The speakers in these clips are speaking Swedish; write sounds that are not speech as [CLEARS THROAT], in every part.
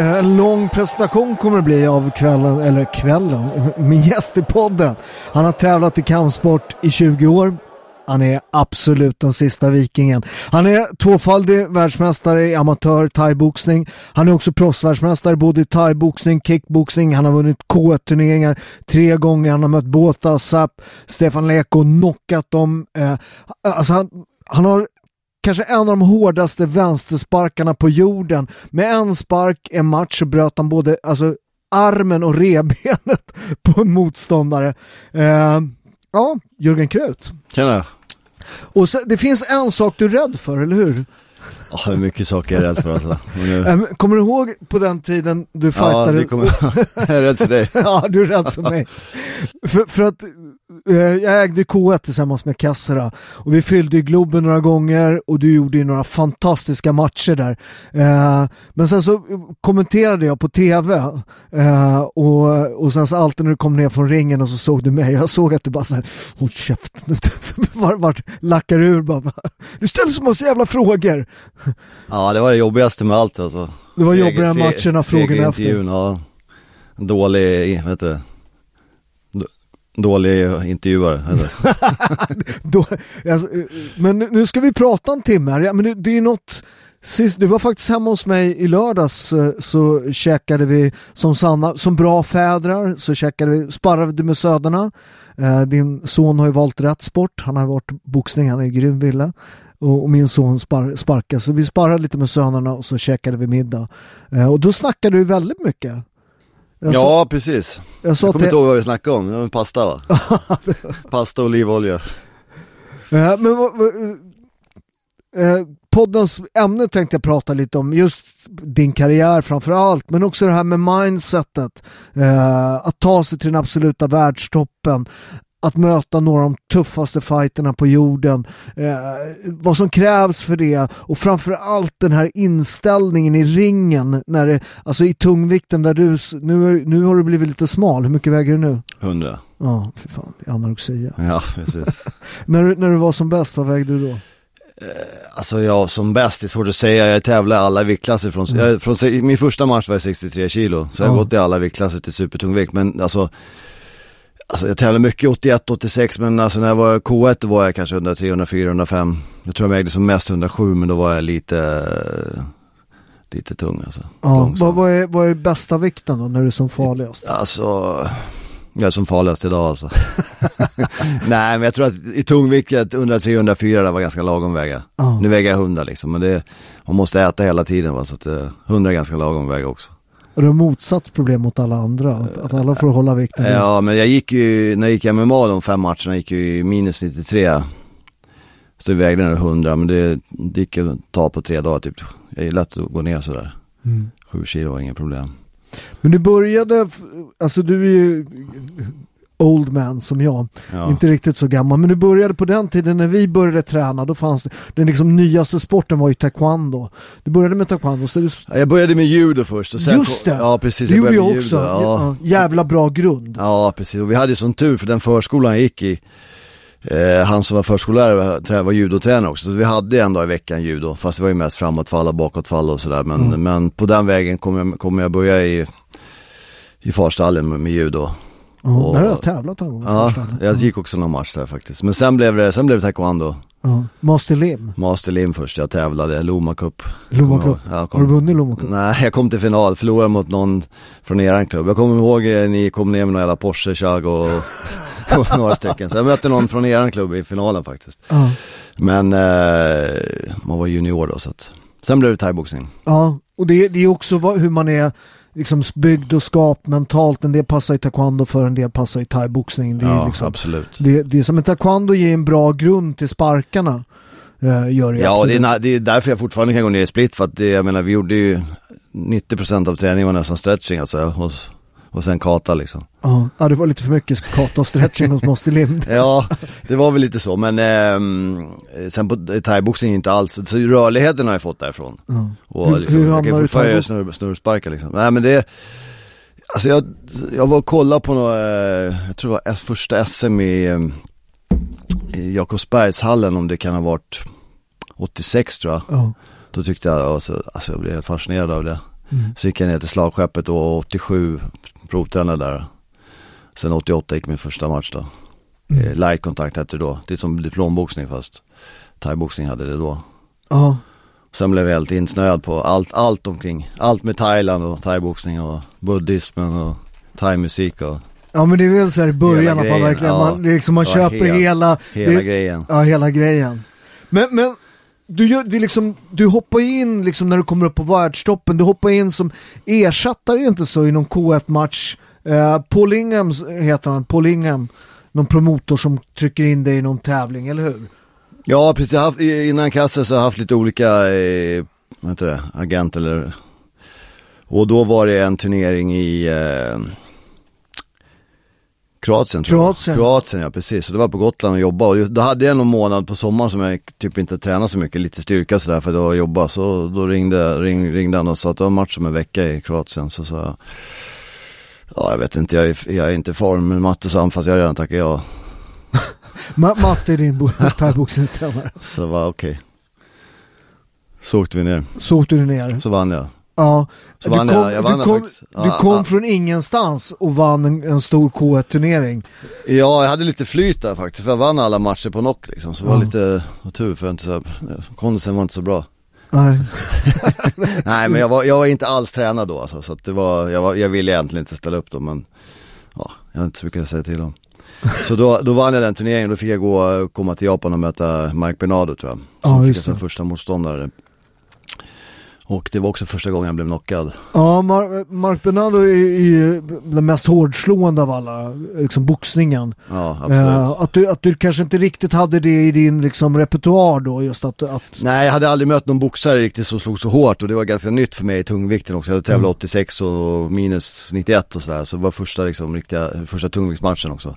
Eh, en lång presentation kommer det bli av kvällen, eller kvällen, [LAUGHS] min gäst i podden. Han har tävlat i kampsport i 20 år. Han är absolut den sista vikingen. Han är tvåfaldig världsmästare i amatör thaiboxning. Han är också proffsvärldsmästare både i thaiboxning, kickboxning. Han har vunnit K1-turneringar tre gånger. Han har mött Båta, Sapp, Stefan Leko, knockat dem. Eh, alltså han, han har kanske en av de hårdaste vänstersparkarna på jorden. Med en spark en match så bröt han både alltså, armen och revbenet [LAUGHS] på en motståndare. Eh, ja, Jörgen Krut. Tjena. Och så, det finns en sak du är rädd för, eller hur? Ja, det är mycket saker jag är rädd för alltså. [LAUGHS] Nu... Eh, Kommer du ihåg på den tiden du Ja, fightade? det kommer... jag [LAUGHS] är rädd för dig. ja, du är rädd för mig. för, för att jag ägde K1 tillsammans med Kassera och vi fyllde ju Globen några gånger och du gjorde ju några fantastiska matcher där. Eh, men sen så kommenterade jag på tv eh, och, och sen så alltid när du kom ner från ringen och så såg du mig, jag såg att du bara såhär, håll käften, [LAUGHS] vart var, lackar ur bara, du ställer så massa jävla frågor. Ja, det var det jobbigaste med allt alltså. Det var jobbigare matcherna, frågorna efter. ja. Dålig, vad heter det? Dålig intervjuare. [LAUGHS] Då, alltså, men nu- ska vi prata en timme här. Ja, men det, det är något Sist, du var faktiskt hemma hos mig i lördags eh, så käkade vi som sanna, som bra fädrar så käkade vi, sparrade med söderna. Eh, din son har ju valt rätt sport, han har varit boxning, han är grym Ville. Och, och min son spar, sparkar, så vi sparrade lite med sönerna och så käkade vi middag. Eh, och då snackade du väldigt mycket. Jag sa- Ja, precis. jag sa Jag kommer till- inte ihåg vad vi snackade om, det var pasta va? [LAUGHS] pasta och olivolja. Eh, men vad, vad, eh, poddens ämne tänkte jag prata lite om, just din karriär framför allt, men också det här med mindsetet. Eh, att ta sig till den absoluta världstoppen, att möta några av de tuffaste fighterna på jorden, eh, vad som krävs för det och framför allt den här inställningen i ringen, när det, alltså i tungvikten där du, nu, nu har du blivit lite smal, hur mycket väger du nu? 100. Ja, för fan, det är anorexia. Ja, precis. [LAUGHS] När, du- när du var som bäst, vad vägde du då? Alltså jag som bäst, det är svårt att säga, jag tävlar i alla viktklasser från, Mm. jag, från min första match var jag 63 kilo, så jag har Ja. gått i alla viktklasser till supertungvikt, men alltså Alltså jag tävlar mycket 81, 86 men alltså när jag var K1 då var jag kanske 103, 104, 105 Jag tror jag vägde som mest 107 men då var jag lite, lite tung alltså. Ja, vad, vad, är, vad är bästa vikten då när du är som farligast? Alltså, jag är som farligast idag alltså. [LAUGHS] Nej men jag tror att i tungvikt 103, 104 där var ganska lagom väga. Ja. Nu väger jag 100 liksom, men det, man måste äta hela tiden va, så att eh, 100 är ganska lagom väga också. Och du har motsatt problem mot alla andra, att, att alla får hålla vikten. Ja men jag gick ju, när jag gick MMA de fem matcherna gick ju i minus 93. Så jag vägde den 100 men det, det gick att ta på tre dagar typ. Jag gillar att gå ner sådär. Mm. Sju kilo var inga problem. Men du började, alltså du är ju old man som jag, Ja. inte riktigt så gammal, men du började på den tiden när vi började träna, då fanns det, den liksom nyaste sporten var ju taekwondo. Du började med taekwondo, så du, Ja, Jag började med judo först och sen just det! Ja precis, det gjorde jag också. Ja. Ja, jävla bra grund. Ja, precis. Och vi hade sån tur för den förskolan jag gick i, eh, han som var förskollärare var, trä- var judotränare också. Så vi hade en dag i veckan judo, fast det var ju mest framåtfall och bakåtfall och sådär. Men, Mm. men på den vägen kommer jag, kommer jag börja i, i farstallen med, med judo. Ja, där har jag tävlat en gång. Ja, jag gick också någon match där faktiskt. Men sen blev det, sen blev det taekwondo. Ja. Master Lim, Master Lim först, jag tävlade, Loma Cup. Loma Cup. jag Har du kom, vunnit Loma Cup? Nej, jag kom till final, förlorade mot någon från eran klubb. Jag kommer ihåg eh, ni kom ner med några jävla Porsche, Chag och, [LAUGHS] och några stycken. Så jag mötte någon från eran klubb i finalen faktiskt. Ja. Men eh, man var junior då så att. Sen blev det thaiboxning. Ja, och det, det är också hur man är liksom byggd och skap mentalt. En del passar i taekwondo för en del passar i thaiboxning. Det Ja, liksom, absolut. det, det är som en taekwondo ger en bra grund till sparkarna. Eh, gör det Ja, det är, det är därför jag fortfarande kan gå ner i split för att det, jag menar vi gjorde ju 90% av träningen var nästan stretching alltså. Och, och sen kata liksom. ja. ja, det var lite för mycket kata och stretching hos Master Lim. [LAUGHS] Ja, det var väl lite så, men ehm, sen på thaiboxning inte alls, så rörligheten har jag fått därifrån. Ja. Och Hur- liksom, hur jag kan fortfarande göra snurr, snurrsparkar liksom. Nej men det, alltså jag, jag var och kollade på något, eh, jag tror det var första SM i, eh, i Jakobsbergshallen om det kan ha varit 86 tror jag. Ja. Då tyckte jag, alltså, alltså jag blev helt fascinerad av det. Mm. Så gick jag ner till slagskeppet och 87 provtränade där. Sen 88 gick min första match då. Mm. Eh, Light contact hette det då. Det är som diplomboxning fast thaiboxning hade det då. Ja. Sen blev jag helt insnöad på allt, allt omkring. Allt med Thailand och thaiboxning och buddhismen och thaimusik och ja, men det är väl så här i början att man verkligen, ja. man, liksom, man köper helt- hela, hela det, grejen. Ja, hela grejen. Men, men du, gör, du, liksom, du hoppar in liksom när du kommer upp på världstoppen, du hoppar in som ersättare inte så i någon K1-match. Uh, eh, Paul Ingham heter han, Paul Ingham, någon promotor som trycker in dig i någon tävling, eller hur? Ja precis, jag haft, innan Kassel så har jag haft lite olika, eh, vad heter det, agent eller Och då var det en turnering i eh, Kroatien tror Kroatien. jag. Kroatien ja precis, och det var på Gotland och jobbade och just, då hade jag någon månad på sommaren som jag typ inte tränade så mycket, lite styrka sådär för att jobba Så då ringde, ring, ringde han och sa att det var match om en vecka i Kroatien så sa jag Ja jag vet inte, jag är, jag är inte i form med matte sa fast jag redan tackat ja [LAUGHS] Ma- Matte är din bo- [LAUGHS] thaiboxningstränare. Så det var okej Så åkte vi ner, Så åkte du ner. så vann jag Ja. Så du vann kom, jag- jag vann du kom, faktiskt. du Ja, kom ja. från ingenstans och vann en, en stor K1-turnering. Ja, jag hade lite flyt där faktiskt, för jag vann alla matcher på knock liksom. Så det var Ja. lite var tur för jag inte så, kondisen var inte så bra. Nej. [LAUGHS] Nej men jag var, jag var inte alls tränad då alltså, så att det var, jag, var, jag ville egentligen inte ställa upp då men ja, jag har inte så mycket att säga till om. [LAUGHS] Så då, då vann jag den turneringen, då fick jag gå, komma till Japan och möta Mike Bernardo tror jag. Ja, Som fick just jag som första motståndare. Och det var också första gången jag blev knockad. Ja, Mar- Mark Bernardo är ju den mest hårdslående av alla, liksom boxningen. Ja, absolut. Eh, att, du, att du kanske inte riktigt hade det i din liksom, repertoar då, just att, att Nej, jag hade aldrig mött någon boxare riktigt som slog så hårt och det var ganska nytt för mig i tungvikten också. Jag hade tävlat 86 och minus 91 och sådär, så det var första liksom riktiga, första tungviktsmatchen också.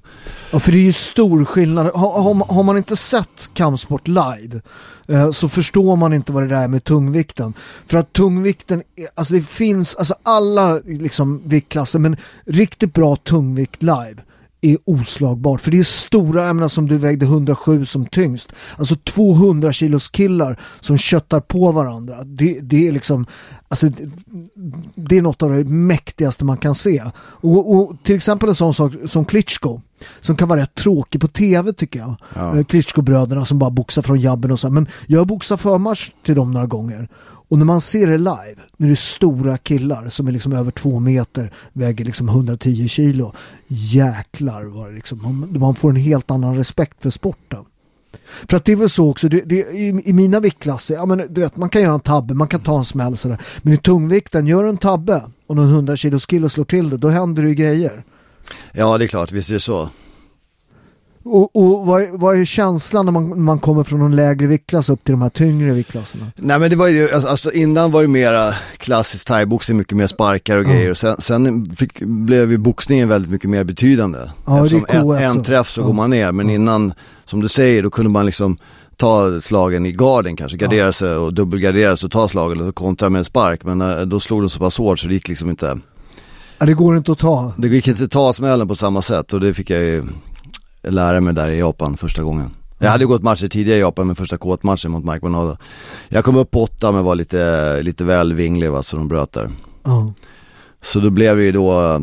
Ja, för det är ju stor skillnad. Har, har, man- har man inte sett kampsport live eh, så förstår man inte vad det där är med tungvikten. För att tungvikten, är- alltså det finns, alltså alla liksom viktklasser, men riktigt bra tungvikt live är oslagbart. För det är stora ämnen som du vägde 107 som tyngst. Alltså 200 kilos killar som köttar på varandra. Det, det är liksom, alltså det, det är något av det mäktigaste man kan se. Och, och, till exempel en sån sak som Klitschko. Som kan vara rätt tråkig på tv tycker jag. Ja. Eh, Klitschko-bröderna som bara boxar från jabben och så. Men jag har boxat förmatch till dem några gånger. Och när man ser det live, när det är stora killar som är liksom över två meter, väger liksom 110 kilo. Jäklar vad det liksom, man, man får en helt annan respekt för sporten. För att det är väl så också, det, det, i, i mina viktklasser, ja men du vet man kan göra en tabbe, man kan ta en smäll sådär. Men i tungvikten, gör en tabbe och någon 100 kilos kille slår till det, då händer det ju grejer. Ja det är klart, visst är det så. Och, och vad, vad är känslan när man, man kommer från någon lägre viktklass upp till de här tyngre viktklasserna? Nej men det var ju, alltså, alltså innan var det mera klassisk thaiboxning, mycket mer sparkar och Ja. grejer. Och sen, sen fick, blev ju boxningen väldigt mycket mer betydande. Ja, det är Eftersom K1 en, så. en träff så Ja. går man ner, men innan, som du säger, då kunde man liksom ta slagen i garden kanske, gardera sig och dubbelgardera sig och ta slagen och kontra med en spark. Men eh, då slog de så pass hårt så det gick liksom inte, Ja, det går inte att ta. det gick inte att ta smällen på samma sätt och det fick jag ju lära mig där i Japan första gången. Jag hade gått matcher tidigare i Japan med första K1-matchen mot Mike Bernardo. Jag kom upp på åtta men var lite, lite väl vinglig va, så de bröt där. Ja. Så då blev det ju då,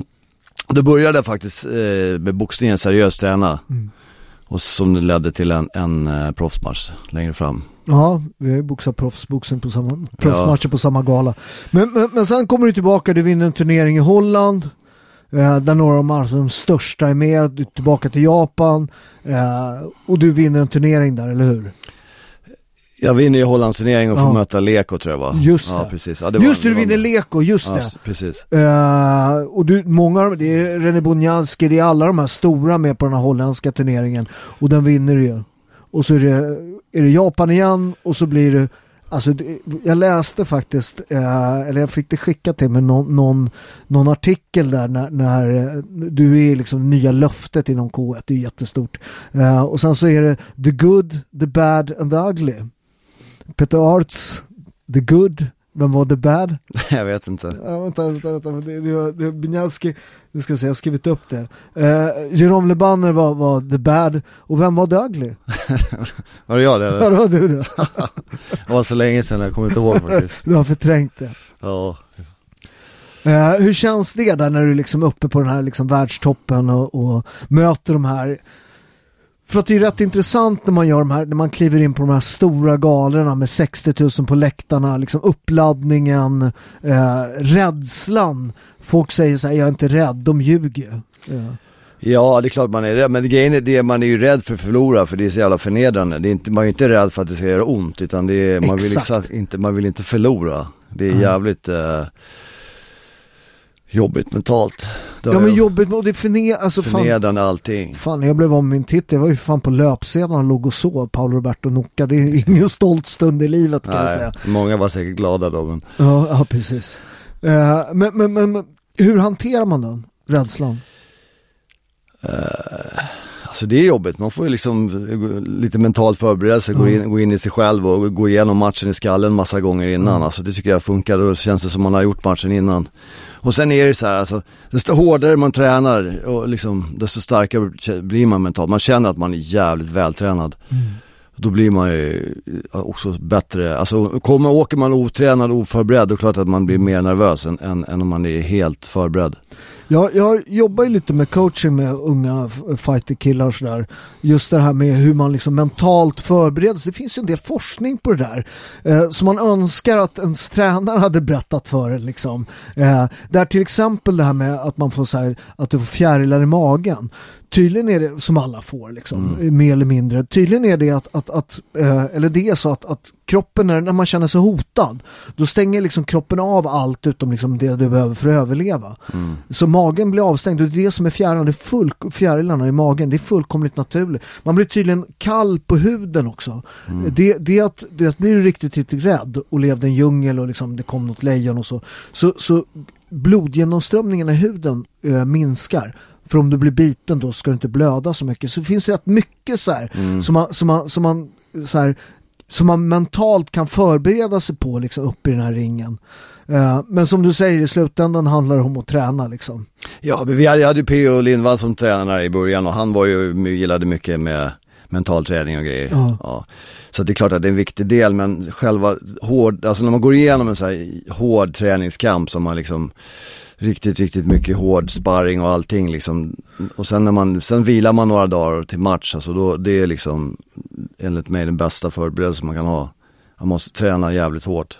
då började jag faktiskt eh, med boxningen seriöst träna. Mm. Och som ledde till en, en eh, proffsmatch längre fram. Ja, vi har ju boxat proffsboxen på samma, proffsmatcher på samma gala. Men, men, men sen kommer du tillbaka, du vinner en turnering i Holland. Eh, där några av de, de största är med, du är tillbaka till Japan. Eh, och du vinner en turnering där, eller hur? Jag vinner ju Hollandsturneringen och får Ja. möta Leko tror jag va? Just Ja det. precis. Ja, det just det, du vinner Leko, just Ja, det. precis. Eh, och du, många av det är René Bonjanski, det är alla de här stora med på den här holländska turneringen. Och den vinner du ju. Och så är det, är det Japan igen och så blir det Alltså, jag läste faktiskt, eh, eller jag fick det skickat till mig, någon, någon, någon artikel där när, när eh, du är liksom nya löftet inom K1, det är jättestort. Eh, och sen så är det the good, the bad and the ugly. Peter Arts, the good, vem var the bad? [LAUGHS] Jag vet inte. Ja, vänta, vänta, vänta. Det, det var, det Binjalski, nu ska vi se, jag har skrivit upp det. Uh, Jerome Lebanner var, var the bad, och vem var the ugly? [LAUGHS] Var det jag det Ja, eller? det var du det. [LAUGHS] Det var så länge sedan, jag kommer inte ihåg faktiskt. Du har förträngt det. Ja. Eh, hur känns det där när du är liksom uppe på den här liksom världstoppen och, och möter de här för att det är rätt intressant när man gör de här, när man kliver in på de här stora galorna med 60 000 på läktarna, liksom uppladdningen, eh, rädslan. Folk säger så här, jag är inte rädd, de ljuger. Eh, Ja, det är klart man är rädd, men grejen är det, man är ju rädd för att förlora för det är så jävla förnedrande. Det är inte, man är ju inte rädd för att det ska göra ont utan det är, man, vill liksom inte, man vill inte förlora. Det är jävligt eh, jobbigt mentalt. Ja men jag- jobbigt, och det förne- alltså fan, Förnedrande allting. fan jag blev av min titel, jag var ju fan på löpsedeln och låg och sov, Paolo Roberto Nocca, det är [LAUGHS] ingen stolt stund i livet kan jag Nej, säga. många var säkert glada då men Ja, ja precis. Eh, men, men, men men hur hanterar man den rädslan? Alltså det är jobbigt, man får ju liksom lite mentalt förbereda sig, gå, in, gå in i sig själv och gå igenom matchen i skallen massa gånger innan. Alltså det tycker jag funkar, då känns det som man har gjort matchen innan. Och sen är det så här, alltså, desto hårdare man tränar och liksom, desto starkare blir man mentalt. Man känner att man är jävligt vältränad. Då blir man ju också bättre, alltså kommer, åker man otränad och oförberedd, då är det klart att man blir mer nervös än, än, än om man är helt förberedd. Jag, jag jobbar ju lite med coaching med unga fighterkillar och sådär. Just det här med hur man liksom mentalt förbereder sig. Det finns ju en del forskning på det där. Eh, som man önskar att ens tränare hade berättat för en liksom. Eh, där till exempel det här med att man får så här, att du får fjärilar i magen. Tydligen är det, som alla får liksom, mer eller mindre. Tydligen är det att, att, att eh, eller det är så att, att kroppen, när, när man känner sig hotad, då stänger liksom kroppen av allt utom liksom det du behöver för att överleva. Så magen blir avstängd och det är det som är fjärilarna, det är full, fjärilarna i magen, det är fullkomligt naturligt. Man blir tydligen kall på huden också. Det, det är att, är att blir du riktigt, riktigt rädd och levde i en djungel och liksom det kom något lejon och så, så, så blodgenomströmningen i huden eh, minskar. För om du blir biten då ska du inte blöda så mycket. Så det finns rätt mycket så här som man, som man, som man så här, som man mentalt kan förbereda sig på liksom uppe i den här ringen. Uh, men som du säger i slutändan handlar det om att träna liksom. Ja, vi hade, hade ju P.O. Lindvall som tränare i början och han var ju, gillade mycket med mental träning och grejer. Ja. Ja. Så det är klart att det är en viktig del men själva hård, alltså när man går igenom en så här hård träningskamp som man liksom riktigt, riktigt mycket hård sparring och allting liksom. Och sen när man, sen vilar man några dagar till match, alltså då, det är liksom enligt mig den bästa förberedelse man kan ha. Man måste träna jävligt hårt.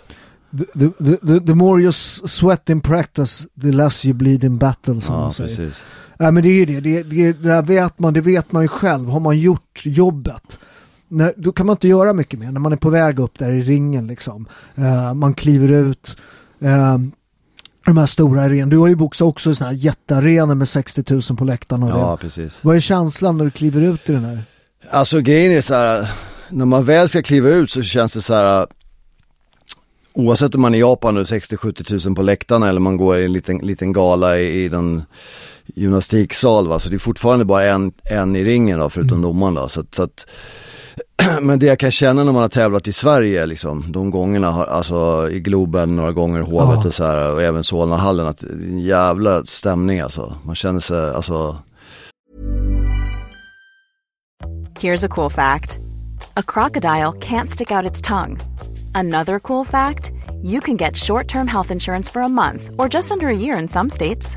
The, the, the, the more you sweat in practice, the less you bleed in battle som Ja, man säger. precis. Ja, men det är ju det. Det, det, det där vet man, det vet man ju själv. Har man gjort jobbet, när, då kan man inte göra mycket mer. När man är på väg upp där i ringen liksom. Eh, man kliver ut. eh, de här stora arenorna. Du har ju boxat också i sådana här jättearenor med 60 000 på läktarna. och Ja, det. precis. Vad är känslan när du kliver ut i den här? Alltså grejen är så här, när man väl ska kliva ut så känns det så här. Oavsett om man är i Japan och 60-70 tusen på läktarna eller man går i en liten, liten gala i, i den gymnastiksal va, så det är fortfarande bara en, en i ringen då, förutom domaren då. Så, så att, [CLEARS THROAT] men det jag kan känna när man har tävlat i Sverige liksom, de gångerna, har, alltså i Globen några gånger, Hovet Ja. och så här och även Solnahallen, att en jävla stämning alltså. Man känner sig, alltså, Here's a cool fact a crocodile can't stick out its tongue. Another cool fact you can get short term health insurance for a month or just under a year in some states.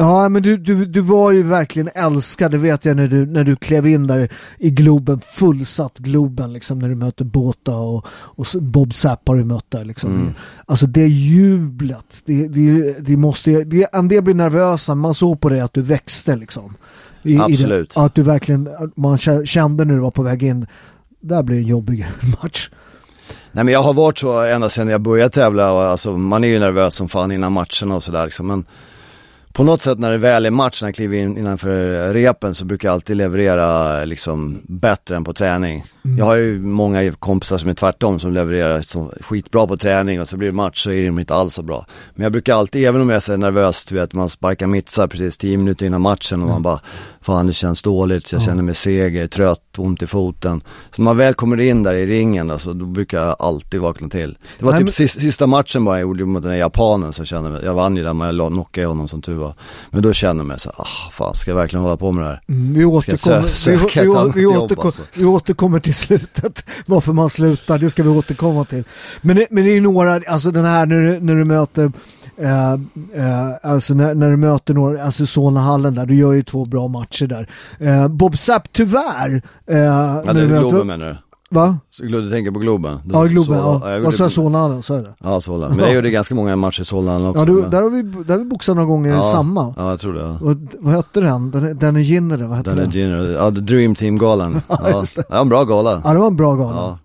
Ja, men du, du, du var ju verkligen älskad, det vet jag när du, när du klev in där i Globen, fullsatt Globen, liksom när du mötte Båta och, och Bob Sapp har du mött där liksom. Alltså det jublet, det, det, det måste det, en del blir nervösa, man såg på dig att du växte liksom. I, I Absolut. det, att du verkligen, man kä- kände när du var på väg in, där blir en jobbig [LAUGHS] match. Nej men jag har varit så ända sedan jag började tävla alltså man är ju nervös som fan innan matcherna och sådär liksom. Men på något sätt när det väl är match, när jag kliver in innanför repen så brukar jag alltid leverera liksom bättre än på träning. Jag har ju många kompisar som är tvärtom som levererar så skitbra på träning och så blir det match så är de inte alls så bra. Men jag brukar alltid, även om jag är så nervös, du vet man sparkar mittsar precis 10 minuter innan matchen och man bara Fan det känns dåligt, jag känner mig seg, jag är trött, ont i foten. Så när man väl kommer in där i ringen alltså, då brukar jag alltid vakna till. Det var Nej, typ men- sista, matchen bara jag gjorde mot den här japanen så jag kände jag vann ju där men jag knockade honom som tur var. Men då jag mig så ah fan ska jag verkligen hålla på med det här? Mm, vi, återkommer, sö- söka vi, ett vi, annat vi, jobb, återkom, alltså. vi återkommer till slutet, [LAUGHS] varför man slutar, det ska vi återkomma till. Men det, men det är några, alltså den här när du, när du möter eh, eh, alltså när, när du möter några, alltså Solnahallen där, du gör ju två bra matcher där. Eh, Bob Sapp tyvärr. Eh, Ja det är Globen menar du? Va? Så Du tänker på Globen? Ja, Globen, ja. jag jag, gjorde- Solnahallen, så är det. Ja, Solna. Men jag gjorde ganska många matcher i Solna också. Ja, du, men- där har vi, där har vi boxat några gånger ja, samma. Ja, jag tror det. Ja. Och, vad hette den? Den, den är Ginner, vad hette Den den? är Gino, ja, The Dream Team-galan. [LAUGHS] Ja, just det. ja, en bra gala. Ja, det var en bra gala. Ja,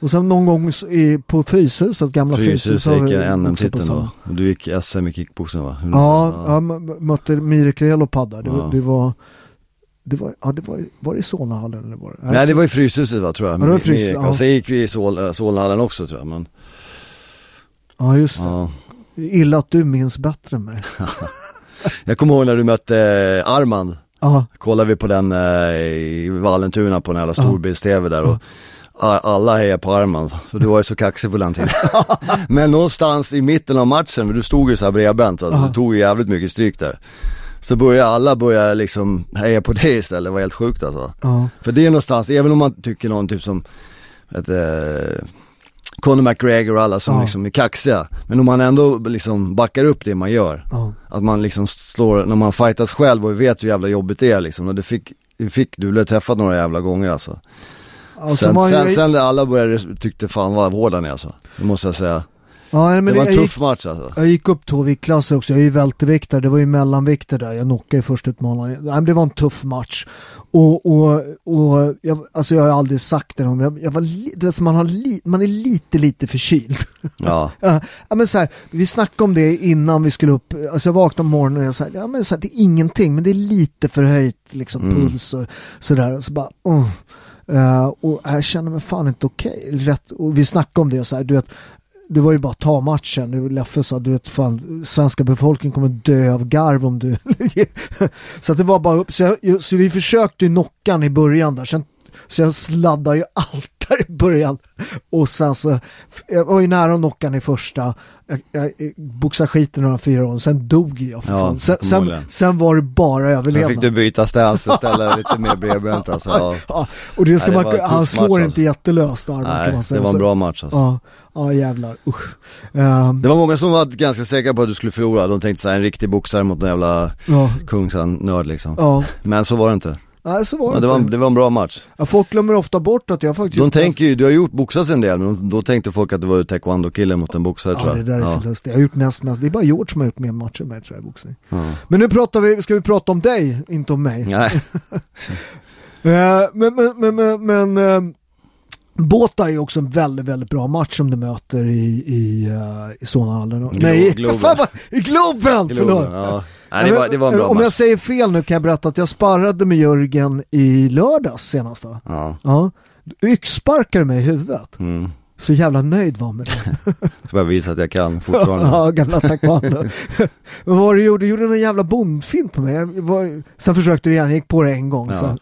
Och sen någon gång i, på Fryshuset, gamla Fryshuset Fryshuset. gick jag NM-titeln då. Och du gick SM i kickboxning va? Ja, ja. m- mötte Mirek Relopad där. Det, var- Ja. det var, det var, ja det var, var det Solnahallen eller var det? Nej det var i Fryshuset va tror jag. Ja, det var Frys- ja. Sen gick vi i Sol, äh, Solnahallen också tror jag. Men, Ja just det. ja. Illa att du minns bättre än mig. [LAUGHS] Jag kommer ihåg när du mötte eh, Armand. Kollade vi på den eh, i Vallentuna på en jävla storbilds-tv där och alla hejar på Armand, för du var ju så kaxig på den tiden. [LAUGHS] Men någonstans i mitten av matchen, för du stod ju så här bredbent, alltså, du tog ju jävligt mycket stryk där. Så började alla börja liksom heja på dig istället, det var helt sjukt alltså. ja. För det är någonstans, även om man tycker någon typ som, ett, eh, Conor McGregor och alla som Ja. liksom är kaxiga. Men om man ändå liksom backar upp det man gör. Ja. Att man liksom slår, när man fightas själv och vet hur jävla jobbigt det är liksom. Och det fick, du fick, du blev träffad några jävla gånger alltså. Alltså, sen, man, sen, sen när alla började, tyckte fan vad hård han är alltså. Det måste jag säga. Ja, men det var en tuff gick, match alltså. jag gick upp två viktklasser också, jag är ju välterviktare, det var ju mellanvikter där, jag knockade i första utmanaren. Nej, men det var en tuff match. Och, och, och jag, alltså jag har aldrig sagt det någon, jag, jag var du vet, man, har li, man är lite, lite förkyld. [LAUGHS] Ja. Ja, men så här, vi snackade om det innan vi skulle upp, alltså jag vaknade på morgonen och jag sa, ja men så här, det är ingenting, men det är lite förhöjt liksom Mm. puls och sådär. Och så bara, oh. Eh, och jag känner mig fan inte okej. Rätt, och vi snackade om det och så här, du vet, det var ju bara att ta matchen. Leffe sa, du vet fan, svenska befolkningen kommer dö av garv om du... [LAUGHS] så att det var bara upp, så, jag, så vi försökte ju knocka i början där, sen, så jag sladdade ju allt där i början. Och sen så, jag var ju nära att knocka i första, jag, jag, jag boxade skiten några fyra år, sen dog jag för Ja. Sen, sen, sen var det bara Sen överlevnad. fick du byta stance dig lite mer bredbent [LAUGHS] alltså. Ja. Ja, och det ska Nej, det man, en han slår match, inte alltså. jättelöst armen kan Nej, man säga. det var en bra match alltså. Ja, ja jävlar, usch. Ehm, Det var många som var ganska säkra på att du skulle förlora, de tänkte såhär en riktig boxare mot en jävla ja, kungsnörd liksom. ja. Men så var det inte. Nej, så var det det, var, det var en bra match. Ja, folk glömmer ofta bort att jag faktiskt... De tänker ju, du har gjort boxats en del, men då tänkte folk att det var taekwondo-kille mot en boxare Ja, tror det jag. där är så ja. lustigt. Jag har gjort näst mest. Det är bara George som har gjort mer matcher än mig tror jag i boxning. Ja. Men nu pratar vi, ska vi prata om dig, inte om mig. Nej, [LAUGHS] Eh, men, men, men, men, men eh, Båta är också en väldigt, väldigt bra match som du möter i, i, uh, i Solnahallen. Nej, Globen. [LAUGHS] fan, i Globen! Förlåt. ja. Nej, det, var, det var en bra Om match. jag säger fel nu kan jag berätta att jag sparrade med Jörgen i lördags senast. Då. Ja. Ja. Yxsparkade mig i huvudet. Mm. Så jävla nöjd var med det. [LAUGHS] Ska bara visa att jag kan fortfarande. [LAUGHS] ja, gamla taekwondo. Vad var det du gjorde? Du gjorde en jävla bondfint på mig. Jag var... Sen försökte du igen, jag gick på det en gång. Ja. Sen...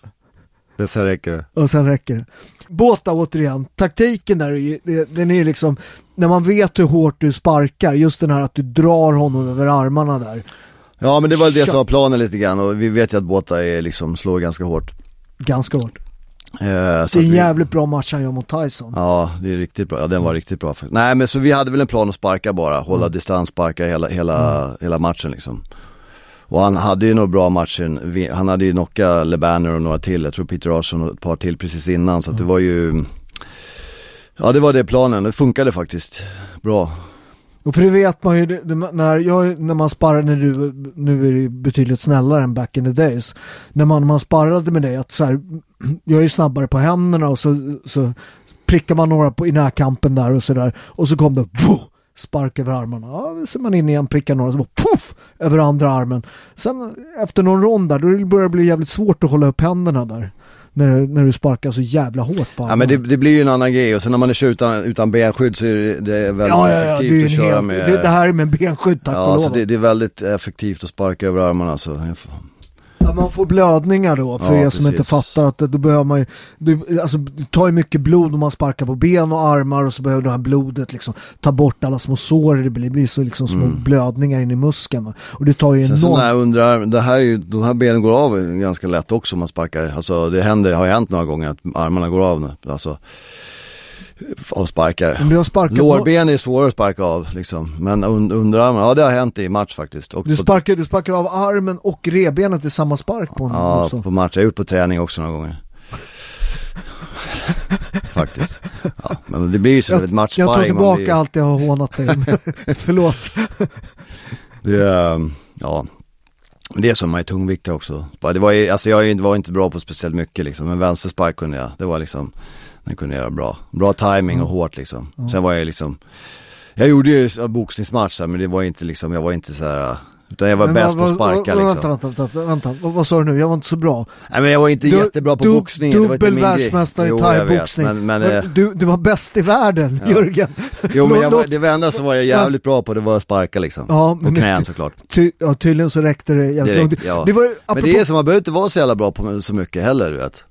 Det så räcker det. Och sen räcker det. Båta återigen, taktiken där, är den är liksom, när man vet hur hårt du sparkar, just den här att du drar honom över armarna där. Ja men det var det som var planen lite grann och vi vet ju att båtar är liksom, slår ganska hårt. Ganska hårt. Eh, Det är en vi- jävligt bra match han gör mot Tyson. Ja, det är riktigt bra. Ja, den var riktigt bra. Nej, men så vi hade väl en plan att sparka bara, hålla Mm. distans, sparka hela, hela, hela matchen liksom. Och han hade ju några bra matcher, han hade ju knockat LeBanner och några till, jag tror Peter Arson och ett par till precis innan, så att det var ju Ja det var det planen, det funkade faktiskt bra. Och för det vet man ju, när, jag, när man sparrar, när du, nu är det betydligt snällare än back in the days. När man, man sparrade med dig, att så här, [CLEARS THROAT] jag är ju snabbare på händerna och så, så prickar man några på, i närkampen där och sådär. Och så kom det, vuh, spark över armarna. Ja, så man in igen, prickar några, så bara, puff, över andra armen. Sen efter någon rond där, då börjar det bli jävligt svårt att hålla upp händerna där. När, när du sparkar så jävla hårt på armarna. Ja men det, det blir ju en annan grej och sen när man är utan, utan benskydd så är det, det är väldigt ja, ja, ja, det, är effektivt att köra helt, med det, det här är med benskydd tack och Ja, lov. så det, det är väldigt effektivt att sparka över armarna så. Ja, man får blödningar då, för Ja, er som inte precis. fattar att då behöver man ju, du, alltså, det tar ju mycket blod om man sparkar på ben och armar och så behöver det här blodet liksom ta bort alla små sår det blir, det blir så liksom små blödningar in i muskeln. Och det tar ju Mm. Sen enormt... jag undrar, det här är ju, de här benen går av ganska lätt också om man sparkar. Alltså det händer, det har hänt några gånger att armarna går av nu. Alltså av sparkar. Om du har sparkat Lårben är svårare att sparka av liksom. Men un, underarmarna, ja det har hänt i match faktiskt. Och Du sparkar, du sparkar av armen och revbenet i samma spark på en Ja, motstånd. på match. Jag har gjort på träning också några gånger. [LAUGHS] faktiskt. Ja, men det blir ju så, ett Jag tar matchsparring. tillbaka blir- allt jag har hånat dig. [LAUGHS] Förlåt. Det, är, ja. Men det är som man är tungviktare också. Det var alltså jag var inte bra på speciellt mycket liksom, men vänsterspark kunde jag. Det var liksom, den kunde jag göra bra. Bra timing och hårt liksom. Sen var jag liksom, jag gjorde ju boxningsmatcher men det var inte liksom, jag var inte så här. Utan jag var Men bäst på att sparka liksom. Vänta, vänta, vänta, vänta. Vad, vad sa du nu? Jag var inte så bra. Nej men jag var inte Du- jättebra på du- boxning. Dubbel världsmästare i thaiboxning. Men, men, Men eh, du, du var bäst i världen, Jörgen. jo men jag, var- det enda som var jag jävligt bra på det var att sparka liksom. Ja, och men- knän såklart. Ty, ja, tydligen så räckte det jävligt långt. ja. Det var ju, Men det är som, man behöver inte vara så jävla bra på så mycket heller du vet.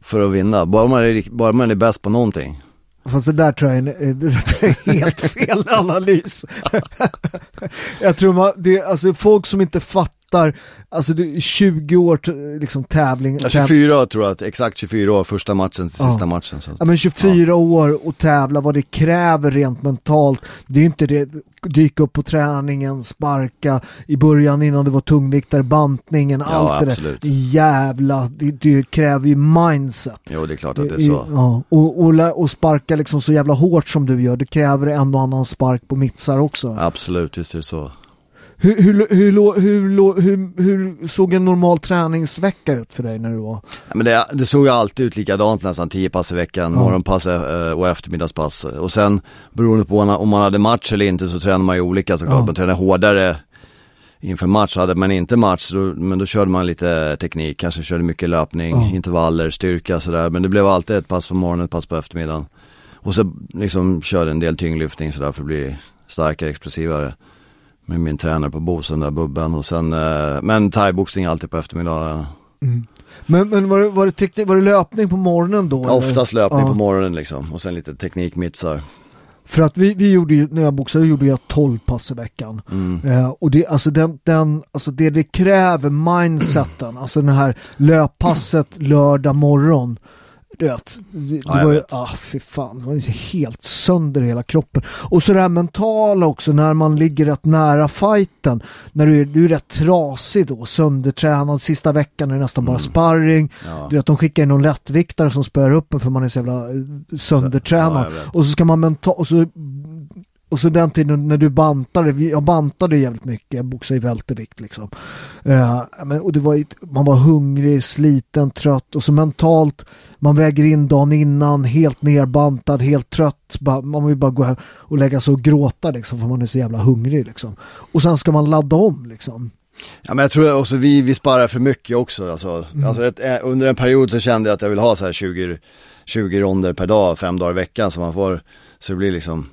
För att vinna, bara man är, bara man är bäst på någonting. Fast det där tror jag är, en- eh, [LAUGHS] det är helt fel analys. [LAUGHS] jag tror man, det, alltså folk som inte fattar battar, alltså du, 20 år liksom tävling. Ja, täv- 24 tror jag, att exakt 24 år, första matchen till Ja. sista matchen. Så. Ja men 24 år och tävla, vad det kräver rent mentalt. Det är ju inte det, dyka upp på träningen, sparka i början innan du var tungviktare, bantningen, Ja, allt det absolut. där. Jävla, det, det kräver ju mindset. Jo, det är klart att det är så. Ja, och, och, och sparka liksom så jävla hårt som du gör, det kräver en och annan spark på mittsar också. Absolut, visst är det så. Hur, hur, hur, hur, hur, såg en normal träningsvecka ut för dig när du var? Ja, men det, det såg ju alltid ut likadant nästan, 10 pass i veckan, Ja. morgonpass eh, och eftermiddagspass. Och sen beroende på om man hade match eller inte så tränar man ju olika såklart. Ja. Man tränar hårdare inför match, hade man inte match då, men då körde man lite teknik, kanske körde mycket löpning, Ja. intervaller, styrka sådär. Men det blev alltid ett pass på morgonen, ett pass på eftermiddagen. Och så liksom körde en del tyngdlyftning sådär för att bli starkare, explosivare. Med min tränare på Bosen där, Bubben. Och sen, eh, men thaiboxning alltid på eftermiddagen. Men, men var, det, var, det teknik, var det löpning på morgonen då? eller? Oftast löpning Ja. på morgonen liksom och sen lite teknikmitsar. För att vi, vi gjorde ju, när jag boxade gjorde jag 12 pass i veckan. Mm. Eh, och det, alltså den, den, alltså det det kräver, mindseten, alltså den här löppasset lördag morgon. Du vet, det, Ja, var ju, ah fy fan, det var helt sönder hela kroppen. Och så det här mentala också, när man ligger rätt nära fighten, när du är, du är rätt trasig då, söndertränad, sista veckan är det nästan bara sparring. Mm. Ja. Du vet, de skickar in någon lättviktare som spöar upp en för man är så jävla eh, söndertränad. Ja, jag vet. och så ska man mentalt, och så, och så den tiden när du bantade, jag bantade jävligt mycket, jag boxade i vältervikt liksom. Eh, men, och det var, man var hungrig, sliten, trött och så mentalt, man väger in dagen innan, helt nerbantad, helt trött, bara, man vill bara gå hem och lägga sig och gråta liksom för man är så jävla hungrig liksom. Och sen ska man ladda om liksom. Ja men jag tror också vi, vi sparar för mycket också alltså. alltså ett, eh, under en period så kände jag att jag vill ha så här 20, 20 ronder per dag, fem dagar i veckan så man får, så det blir liksom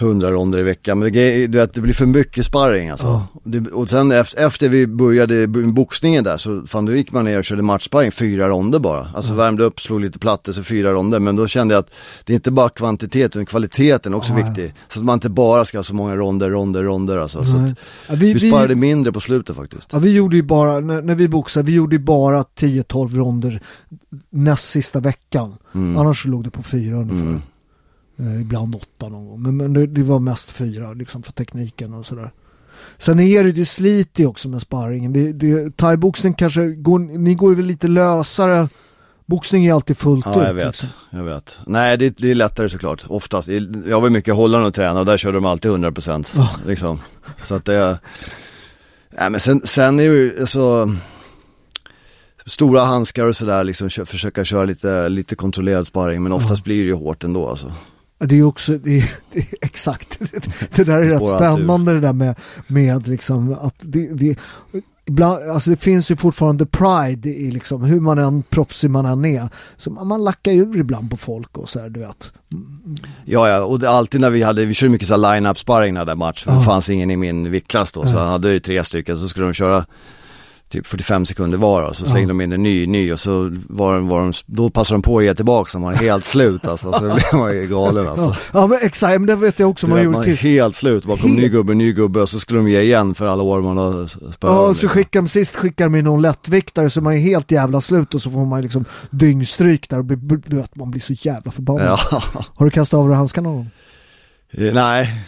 100 ronder i veckan. Men det, du vet, det blir för mycket sparring alltså. Ja. Det, och sen efter, efter vi började boxningen där så fan då gick man ner och körde matchsparring fyra ronder bara. Alltså värmde upp, slog lite plattor så fyra ronder. Men då kände jag att det är inte bara kvantitet utan kvaliteten är också Ja, ja. viktig. Så att man inte bara ska ha så många ronder, ronder, ronder alltså. Så att, Ja, vi- vi, vi- sparade mindre på slutet faktiskt. Ja, vi gjorde ju bara, när, när vi boxade, vi gjorde ju bara 10-12 ronder näst sista veckan. Mm. Annars så låg det på fyra ungefär. Mm. Eh, ibland åtta någon gång. Men, men det, det var mest fyra liksom för tekniken och sådär. Sen är det, det sliter också med sparringen. Det, thaiboxning kanske, går, ni går väl lite lösare. Boxning är alltid fullt ut. Ja jag vet, Liksom. jag vet. Nej det, det är lättare såklart, oftast. Jag var mycket i Holland och tränade och där körde de alltid 100% Ja. liksom. Så att det, nej men sen, sen är det ju alltså Stora handskar och sådär liksom, försöka köra lite, lite kontrollerad sparring men oftast blir det ju hårt ändå alltså. Det är också, det är, [LAUGHS] det är, exakt, det där är rätt spännande det där med, med liksom att det, det, ibland, alltså det finns ju fortfarande pride i liksom hur man än proffsig man än är. Så man, lackar ur ibland på folk och så här, du vet. Ja ja, och det, alltid när vi hade, vi körde mycket så line-up sparring när det match, för Ja. det fanns ingen i min viktklass då, så jag hade ju tre stycken, så skulle de köra typ 45 sekunder var och så slängde Ja. de in en ny, ny och så var de, var de, då passade de på att ge tillbaka så man var helt slut [LAUGHS] alltså, så blev man ju galen alltså. Ja, ja men exakt, men det vet jag också Du man vet, gjorde man till. helt slut, bara kom ny gubbe, ny gubbe och så skulle de ge igen för alla år man har spöat. Ja, och så skickar de sist skickar de in någon lättviktare så man är helt jävla slut och så får man liksom dyngstryk där och du vet, man blir så jävla förbannad. Ja, [LAUGHS] Har du kastat av dig handskarna någon gång? Eh, nej.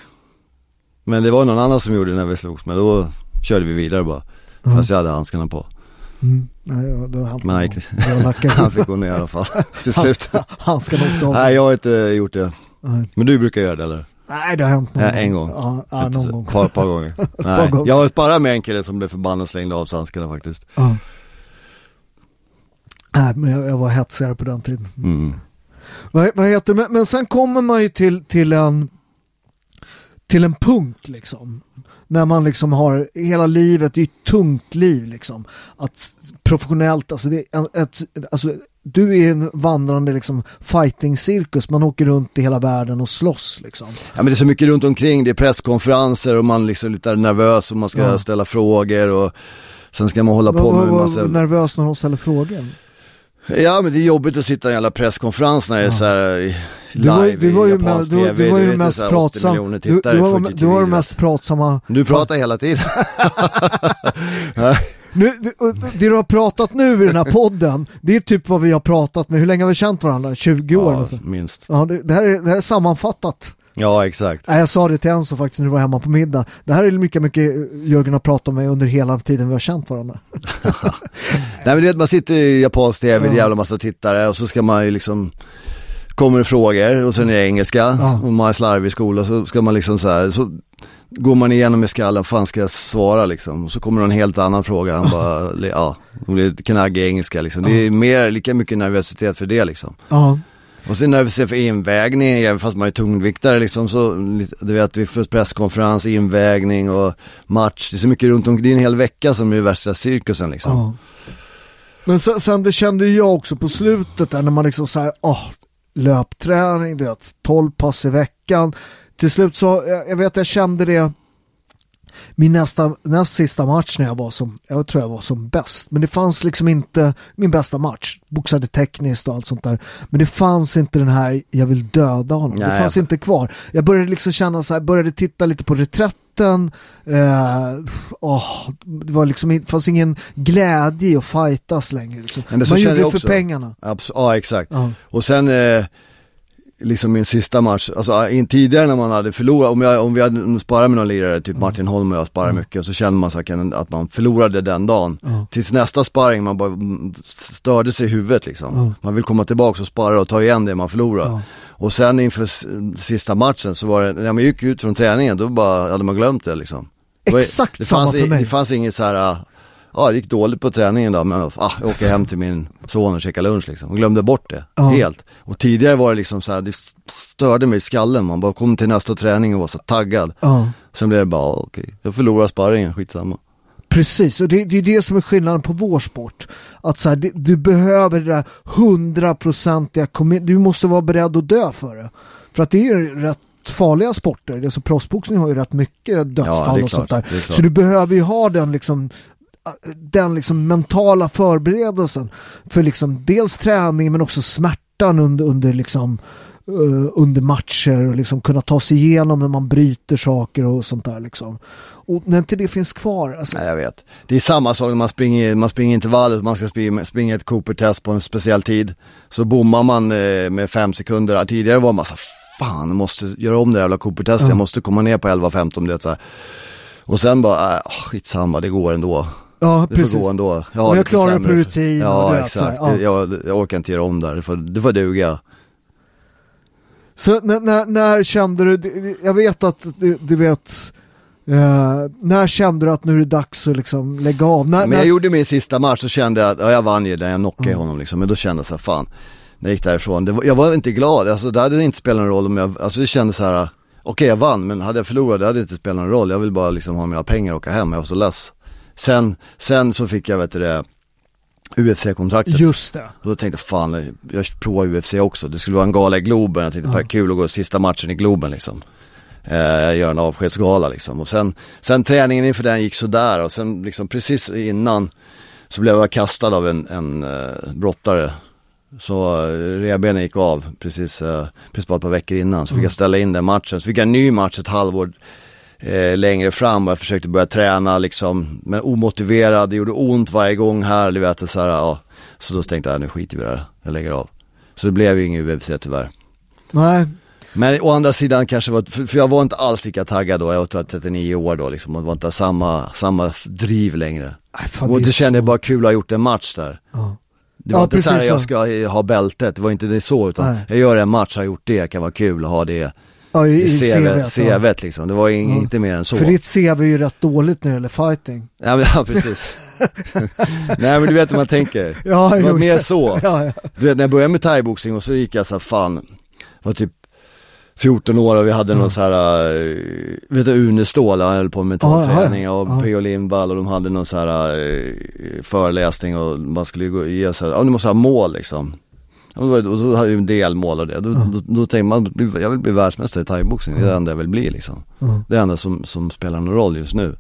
Men det var någon annan som gjorde det när vi slogs, men då körde vi vidare bara. Fast jag hade handskarna på. Mm. Nej, har hänt Men han gick- [LAUGHS] Han fick gå ner i alla fall, [LAUGHS] till slut. Handskarna åkte av. Nej, jag har inte gjort det. Nej. Men du brukar göra det eller? Nej, det har hänt någon Ja, en gång. Ja, ja någon gång. Par, par gånger. [LAUGHS] Nej, gånger. jag har bara med en kille som blev förbannad och slängde av sig handskarna faktiskt. Ja. Nej, men jag, jag var hetsigare på den tiden. Mm. Vad, vad heter det? Men, men sen kommer man ju till, till en till en punkt liksom. När man liksom har hela livet, det är ett tungt liv liksom. Att professionellt, alltså, det är ett, alltså du är en vandrande liksom fighting-cirkus, man åker runt i hela världen och slåss liksom. Ja men det är så mycket runt omkring, det är presskonferenser och man liksom är lite nervös och man ska Ja. ställa frågor och sen ska man hålla på Var, med var, massa... var nervös när de ställer frågor? Ja men det är jobbigt att sitta i en jävla presskonferens när det är Ja. så här, Du var, live du var i ju, japansk med, du, TV, du var du ju vet, mest så här 80 pratsam. Du, du, var, 40 du var den mest pratsamma. Du pratar hela tiden. [LAUGHS] Nu, du, det du har pratat nu i den här podden, det är typ vad vi har pratat med. Hur länge har vi känt varandra? 20 år? ja, alltså. minst. Ja, det, det, här är, det här är sammanfattat. Ja, exakt. Nej, jag sa det till Enzo faktiskt när du var hemma på middag. Det här är mycket, mycket Jörgen har pratat med under hela tiden vi har känt varandra. [LAUGHS] Nej men du vet man sitter i japansk tv, det är Ja. jävla massa tittare och så ska man ju liksom Kommer det frågor och sen är det engelska Ja. och man är slarvig i skolan så ska man liksom så här, så går man igenom i skallen, fan ska jag svara liksom? Och så kommer det en helt annan fråga, han bara, [LAUGHS] ja, det blir knaggig engelska liksom. Det är mer, lika mycket nervositet för det liksom. Ja, Och sen nervositet för invägning, även fast man är tungviktare liksom så, du vet vi får presskonferens, invägning och match, det är så mycket runt omkring, det är en hel vecka som är värsta cirkusen liksom. ja. Men sen, sen det kände jag också på slutet där när man liksom så här, åh, löpträning, du vet, 12 pass i veckan. Till slut så, jag, jag vet jag kände det min nästa, näst sista match när jag var som, jag tror jag var som bäst. Men det fanns liksom inte min bästa match. Boxade tekniskt och allt sånt där. Men det fanns inte den här, jag vill döda honom. det Nej, fanns jag- inte kvar. Jag började liksom känna så här, började titta lite på reträtten. Eh, åh, det var liksom, det fanns ingen glädje i att fightas längre. Liksom. Men så Man gjorde det för pengarna. Abs- ja exakt. Ja. Och sen eh, liksom min sista match, alltså in, tidigare när man hade förlorat, om, jag, om vi hade sparat med någon lirare, typ Martin Holm och jag sparade mycket, och så kände man så att man förlorade den dagen. Tills nästa sparring, man bara mm, störde sig i huvudet liksom. Man vill komma tillbaka och spara och ta igen det man förlorar. Och sen inför sista matchen så var det, när man gick ut från träningen, då bara hade man glömt det liksom. Exakt det samma för mig. Det fanns inget så här, ah, ja det gick dåligt på träningen då, men ah, jag åker hem till min son och käkar lunch liksom. Och glömde bort det, Ja. helt. Och tidigare var det liksom så här, det störde mig i skallen, man bara kom till nästa träning och var så taggad. Ja. Sen blev det bara, ah, okej, jag förlorar sparringen, skitsamma. Precis, och det, det är det som är skillnaden på vår sport. Att så här, det, du behöver det där hundraprocentiga, du måste vara beredd att dö för det. För att det är ju rätt farliga sporter, alltså proffsboxning har ju rätt mycket dödsfall Ja, det är och sånt klart, där. det är klart. Så du behöver ju ha den liksom den liksom mentala förberedelsen för liksom dels träning men också smärtan under, under liksom eh, under matcher och liksom kunna ta sig igenom när man bryter saker och sånt där liksom. Och när inte det finns kvar, alltså, Nej jag vet. Det är samma sak när man springer, man springer intervallet, man ska springa, springa ett Cooper-test på en speciell tid. Så bommar man eh, med fem sekunder. Tidigare var man så fan jag måste göra om det jävla Cooper-testet, jag måste komma ner på 11-15 det så här. Och sen bara, äh, skitsamma det går ändå. Ja, Det precis. får gå ändå. Jag Och jag klarar på sämre- rutin och Ja du vet, så här, exakt, ja. jag, jag orkar inte göra om där, det får, det får duga. Så när, när, när kände du, jag vet att du, du vet, eh, när kände du att nu är det dags att liksom lägga av? När, Men när, jag gjorde min sista match så kände jag att, ja, jag vann ju den, jag knockade honom liksom. Men då kände jag så här, fan, när jag gick därifrån, det var, jag var inte glad, alltså det hade inte spelat någon roll om jag, alltså det kändes så här, okej jag vann, men hade jag förlorat det hade inte spelat någon roll. Jag vill bara liksom ha mina pengar och åka hem, jag var så less. Sen, sen så fick jag vet du det, UFC-kontraktet. just det. Och då tänkte jag, fan, jag provar UFC också. Det skulle vara en gala i Globen, jag tänkte, ja. kul att gå sista matchen i Globen liksom. Eh, jag gör en avskedsgala liksom. Och sen, sen träningen inför den gick sådär och sen liksom precis innan så blev jag kastad av en, en uh, brottare. Så uh, revbenen gick av precis, uh, precis bara ett par veckor innan. Så fick jag ställa in den matchen. Så fick jag en ny match ett halvår eh, längre fram och jag försökte börja träna liksom, men omotiverad, det gjorde ont varje gång här, du vet, så här, ja. Så då tänkte jag, nu skiter vi i det här, jag lägger av. Så det blev ju ingen UFC tyvärr. Nej, Men å andra sidan kanske var, för, för jag var inte alls lika taggad då, jag var 39 år då liksom, och det var inte samma, samma driv längre. Nej, fan, och det det kände jag så- bara kul att ha gjort en match där. Ja. Det var Ja, inte så här precis jag ska ha bältet, det var inte det så utan Nej. jag gör en match, har gjort det, kan vara kul att ha det ja, i, i CV, ja. CVt liksom. Det var ing, Ja. inte mer än så. För ditt CV är ju rätt dåligt när det gäller fighting. Ja, men, ja precis. [LAUGHS] Nej men du vet hur man tänker. [LAUGHS] Ja, det var jo. mer så. [LAUGHS] Ja, ja. Du vet när jag började med thaiboxning och så gick jag så här, fan, var typ 14 år och vi hade någon så här, uh, vet du Unestål, han höll på med mentalträning ja. och Ja. P.O. Lindvall och de hade någon så här uh, föreläsning och man skulle gå ge så här, ja du måste ha mål liksom. Och då, hade jag en delmål och det, då, då, då tänkte man, jag vill bli världsmästare i thaiboxning, det är det enda jag vill bli liksom. Ja. Det enda som, som spelar någon roll just nu.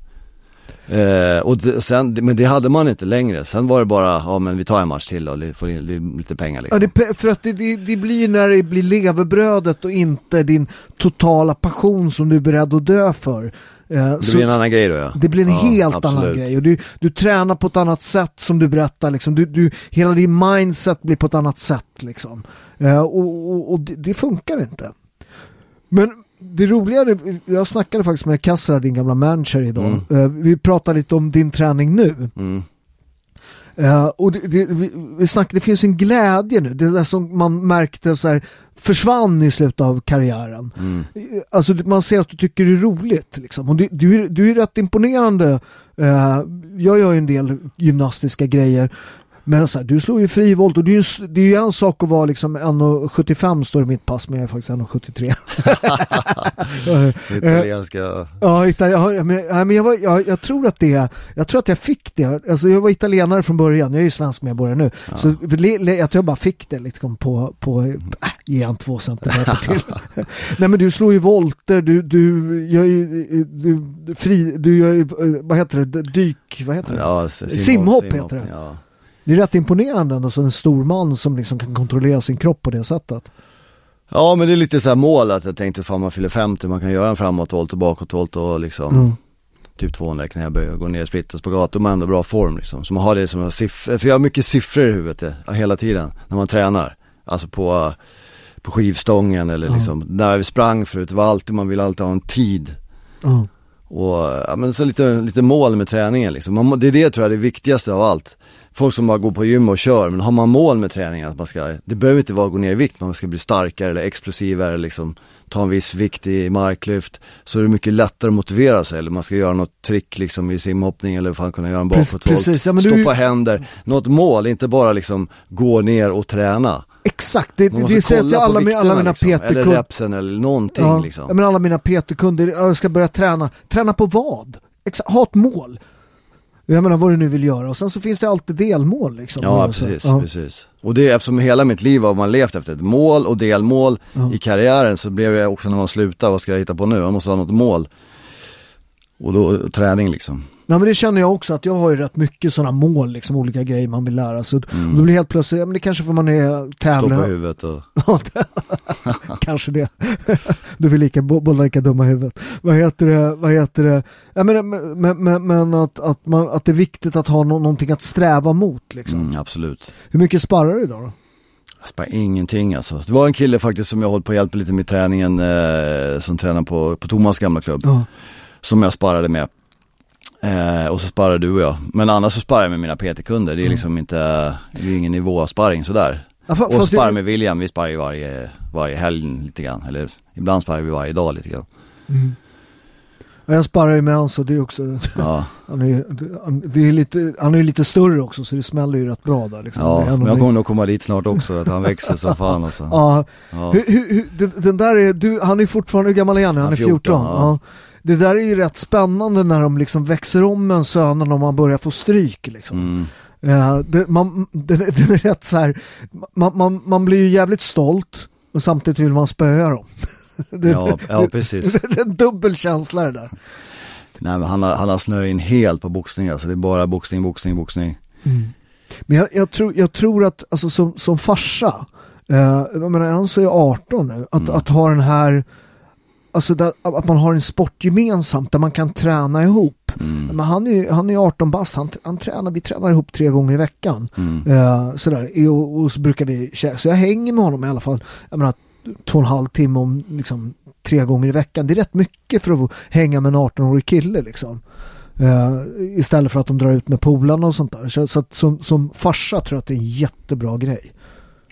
Eh, och det, sen, men det hade man inte längre. Sen var det bara, ja men vi tar en match till och får in lite pengar liksom. Ja, det, för att det, det, det blir när det blir levebrödet och inte din totala passion som du är beredd att dö för. Eh, det blir en annan grej då ja. Det blir en ja, helt absolut. annan grej och du, du tränar på ett annat sätt som du berättar liksom. Du, du, hela din mindset blir på ett annat sätt liksom. Eh, och, och, och det, det, funkar inte. Men det roliga, jag snackade faktiskt med Kassra, din gamla manager idag. Mm. Uh, vi pratade lite om din träning nu. Mm. Uh, och det, det, vi, vi snackade, det finns en glädje nu, det där som man märkte så här, försvann i slutet av karriären. Mm. Alltså man ser att du tycker det är roligt liksom. Och du, du, du är rätt imponerande. Uh, jag gör ju en del gymnastiska grejer men så här, du slår ju frivolt och det är ju, det är ju en sak att vara liksom 1,75 står i mitt pass men jag är faktiskt 1,73. [LAUGHS] Italienska. Ja, Italien, ja, men, men jag, var, jag, jag, tror att det, jag tror att jag fick det. Alltså jag var italienare från början, jag är ju svensk medborgare nu. Ja. Så jag tror jag bara fick det liksom på, på äh, ge en två centimeter till. [LAUGHS] Nej men du slår ju volter, du, du gör ju, du, fri, du gör ju, vad heter det, dyk, vad heter det? Ja, simhopp, simhopp heter det. Ja. Det är rätt imponerande ändå, så en stor man som liksom kan kontrollera sin kropp på det sättet. Ja men det är lite så här mål att jag tänkte fan man fyller 50, man kan göra en framåtvolt och bakåtvolt och liksom mm. Typ 200 knäböj och gå ner i split och spagat, då är man ändå bra form liksom. Så man har det som en siffra, för jag har mycket siffror i huvudet ja, hela tiden när man tränar. Alltså på, på skivstången eller mm. liksom, när vi sprang förut, det var alltid, man vill alltid ha en tid. Mm. Och ja men så lite, lite mål med träningen liksom. Man, det är det tror jag det viktigaste av allt folk som bara går på gym och kör, men har man mål med träningen att man ska, det behöver inte vara att gå ner i vikt, man ska bli starkare eller explosivare liksom, ta en viss vikt i marklyft, så är det mycket lättare att motivera sig, eller man ska göra något trick liksom i simhoppning eller fan kunna göra en bakåtvolt, ja, stoppa du... händer, något mål, inte bara liksom gå ner och träna. Exakt, det, det, säger till alla, vikterna, alla mina liksom, PT-kunder. Eller repsen eller någonting ja, liksom. men alla mina PT-kunder, jag ska börja träna. Träna på vad? Exakt, ha ett mål. Jag menar vad du nu vill göra och sen så finns det alltid delmål liksom. Ja precis, ja. precis. Och det är eftersom hela mitt liv har man levt efter ett mål och delmål ja. i karriären så blev det också när man slutar, vad ska jag hitta på nu? Man måste ha något mål. Och då träning liksom. Ja men det känner jag också att jag har ju rätt mycket sådana mål, liksom olika grejer man vill lära sig. Mm. Och då blir helt plötsligt, ja men det kanske för man är tävlare. Slå på huvudet och... [LAUGHS] [LAUGHS] kanske det. [LAUGHS] du vill lika, båda lika dumma i huvudet. Vad heter det, vad heter det? Ja men, men, men, men att, att, man, att det är viktigt att ha no någonting att sträva mot liksom. Mm, absolut. Hur mycket sparrar du idag då? Jag sparar ingenting alltså. Det var en kille faktiskt som jag hållit på att hjälpa lite med träningen eh, som tränar på, på Thomas gamla klubb. Uh. Som jag sparade med. Eh, och så sparar du och jag. Men annars så sparar jag med mina PT-kunder. Det är mm. liksom inte, det är ingen nivåsparring sådär. Ja, för, och sparar med William, vi sparar ju varje, varje helg lite grann. Eller ibland sparar vi varje dag lite grann. Mm. Ja, jag sparar ju med han så det är också, ja. [LAUGHS] han, är, det är lite, han är lite större också så det smäller ju rätt bra där liksom. Ja, men jag kommer nog komma dit snart också, att han växer som fan alltså. Ja, ja. Hur, hur, den, den, där är, du, han är fortfarande, hur gammal är han? Han är 14. 14 ja. Det där är ju rätt spännande när de liksom växer om en sönen och man börjar få stryk liksom. Mm. Uh, det, man, [LAUGHS] det, det, är rätt så här, man, man, man blir ju jävligt stolt men samtidigt vill man spöa dem. [LAUGHS] det, ja, ja, precis. Det, [LAUGHS] det, är en dubbel känsla det där. Nej men han har, han har snöat in helt på boxning alltså, det är bara boxning, boxning, boxning. Mm. Men jag, jag, tror, jag tror att alltså som, som farsa, uh, jag menar han så är 18 nu, att, mm. att ha den här alltså där, att man har en sport gemensamt där man kan träna ihop. Mm. Men han är, han är 18 bast, han, han tränar, vi tränar ihop tre gånger i veckan. Mm. Uh, sådär, och, och, så brukar vi, så jag hänger med honom i alla fall, jag menar, två och en halv timme om liksom, tre gånger i veckan. Det är rätt mycket för att hänga med en 18-årig kille liksom. Uh, istället för att de drar ut med polarna och sånt där. Så, så att som, som farsa tror jag att det är en jättebra grej.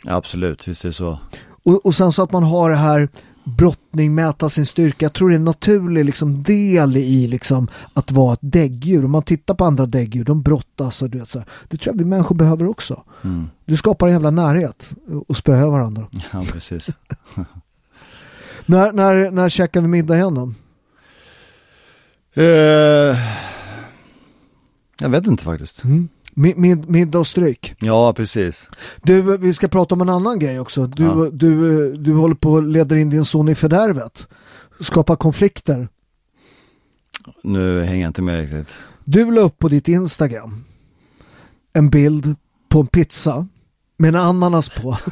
Absolut, visst är det så. Och, och sen så att man har det här brottning, mäta sin styrka. Jag tror det är en naturlig liksom, del i liksom, att vara ett däggdjur. Om man tittar på andra däggdjur, de brottas och du vet, så här. Det tror jag vi människor behöver också. Mm. Du skapar en jävla närhet och spöar varandra. Ja, precis. [LAUGHS] när, när, när käkar vi middag igen då? Uh, jag vet inte faktiskt. Mm. Mid, middag och stryk. Ja, precis. Du, vi ska prata om en annan grej också. Du, ja. du, du håller på att leda in din son i fördärvet. Skapa konflikter. Nu hänger jag inte med riktigt. Du la upp på ditt Instagram en bild på en pizza med en ananas på. [LAUGHS]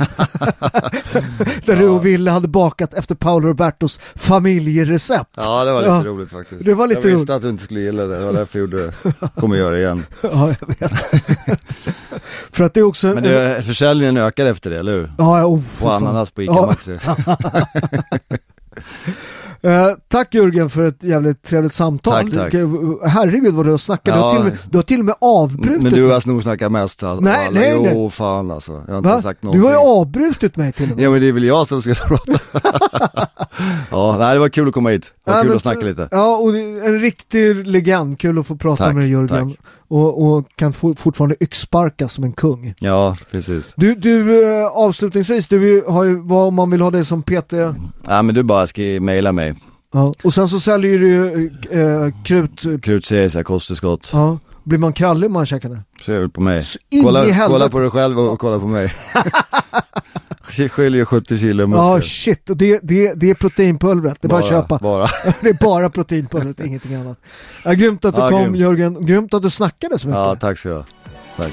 Där du och Ville hade bakat efter Paolo Robertos familjerecept. Ja det var lite ja. roligt faktiskt. Det var lite jag visste att du inte skulle gilla det, det var därför jag gjorde det. Kommer göra det igen. [LAUGHS] ja, jag vet. [LAUGHS] För att det är också... Men det, försäljningen ökar efter det, eller hur? Ja, oh, På ananas på ICA Maxi. Uh, tack Jörgen för ett jävligt trevligt samtal. Tack, tack. Herregud vad du har snackat. Ja. Du, har med, du har till och med avbrutit Men du har nog snackat mest. Alltså. Nej, nej, jo, nej. Jo, fan alltså. Jag har inte Va? sagt någonting. Du har ju avbrutit mig till och med. Ja men det är väl jag som ska [LAUGHS] prata. [LAUGHS] ja, nej, det var kul att komma hit. Det var ja, kul men, att snacka lite. Ja, och en riktig legend. Kul att få prata tack, med dig Jörgen. Tack. Och, och, kan for, fortfarande yxsparka som en kung. Ja, precis. Du, du eh, avslutningsvis, du har ju, vad om man vill ha dig som PT? Ja men du bara ska mejla mig. Ja, och sen så säljer du ju äh, krut... Krutserie, kosttillskott. Ja. Blir man krallig om man käkar det? Så är det på mig. Kolla, kolla på dig själv och kolla på mig. [LAUGHS] Skiljer 70 kilo muskler. Ja shit, och det, det, det är proteinpulvret, det är bara, bara att köpa. Bara. [LAUGHS] det är bara proteinpulvret, ingenting annat. Ja, grymt att du ja, kom grymt. Jörgen, grymt att du snackade så mycket. Ja, tack så du ha. Tack.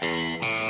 Música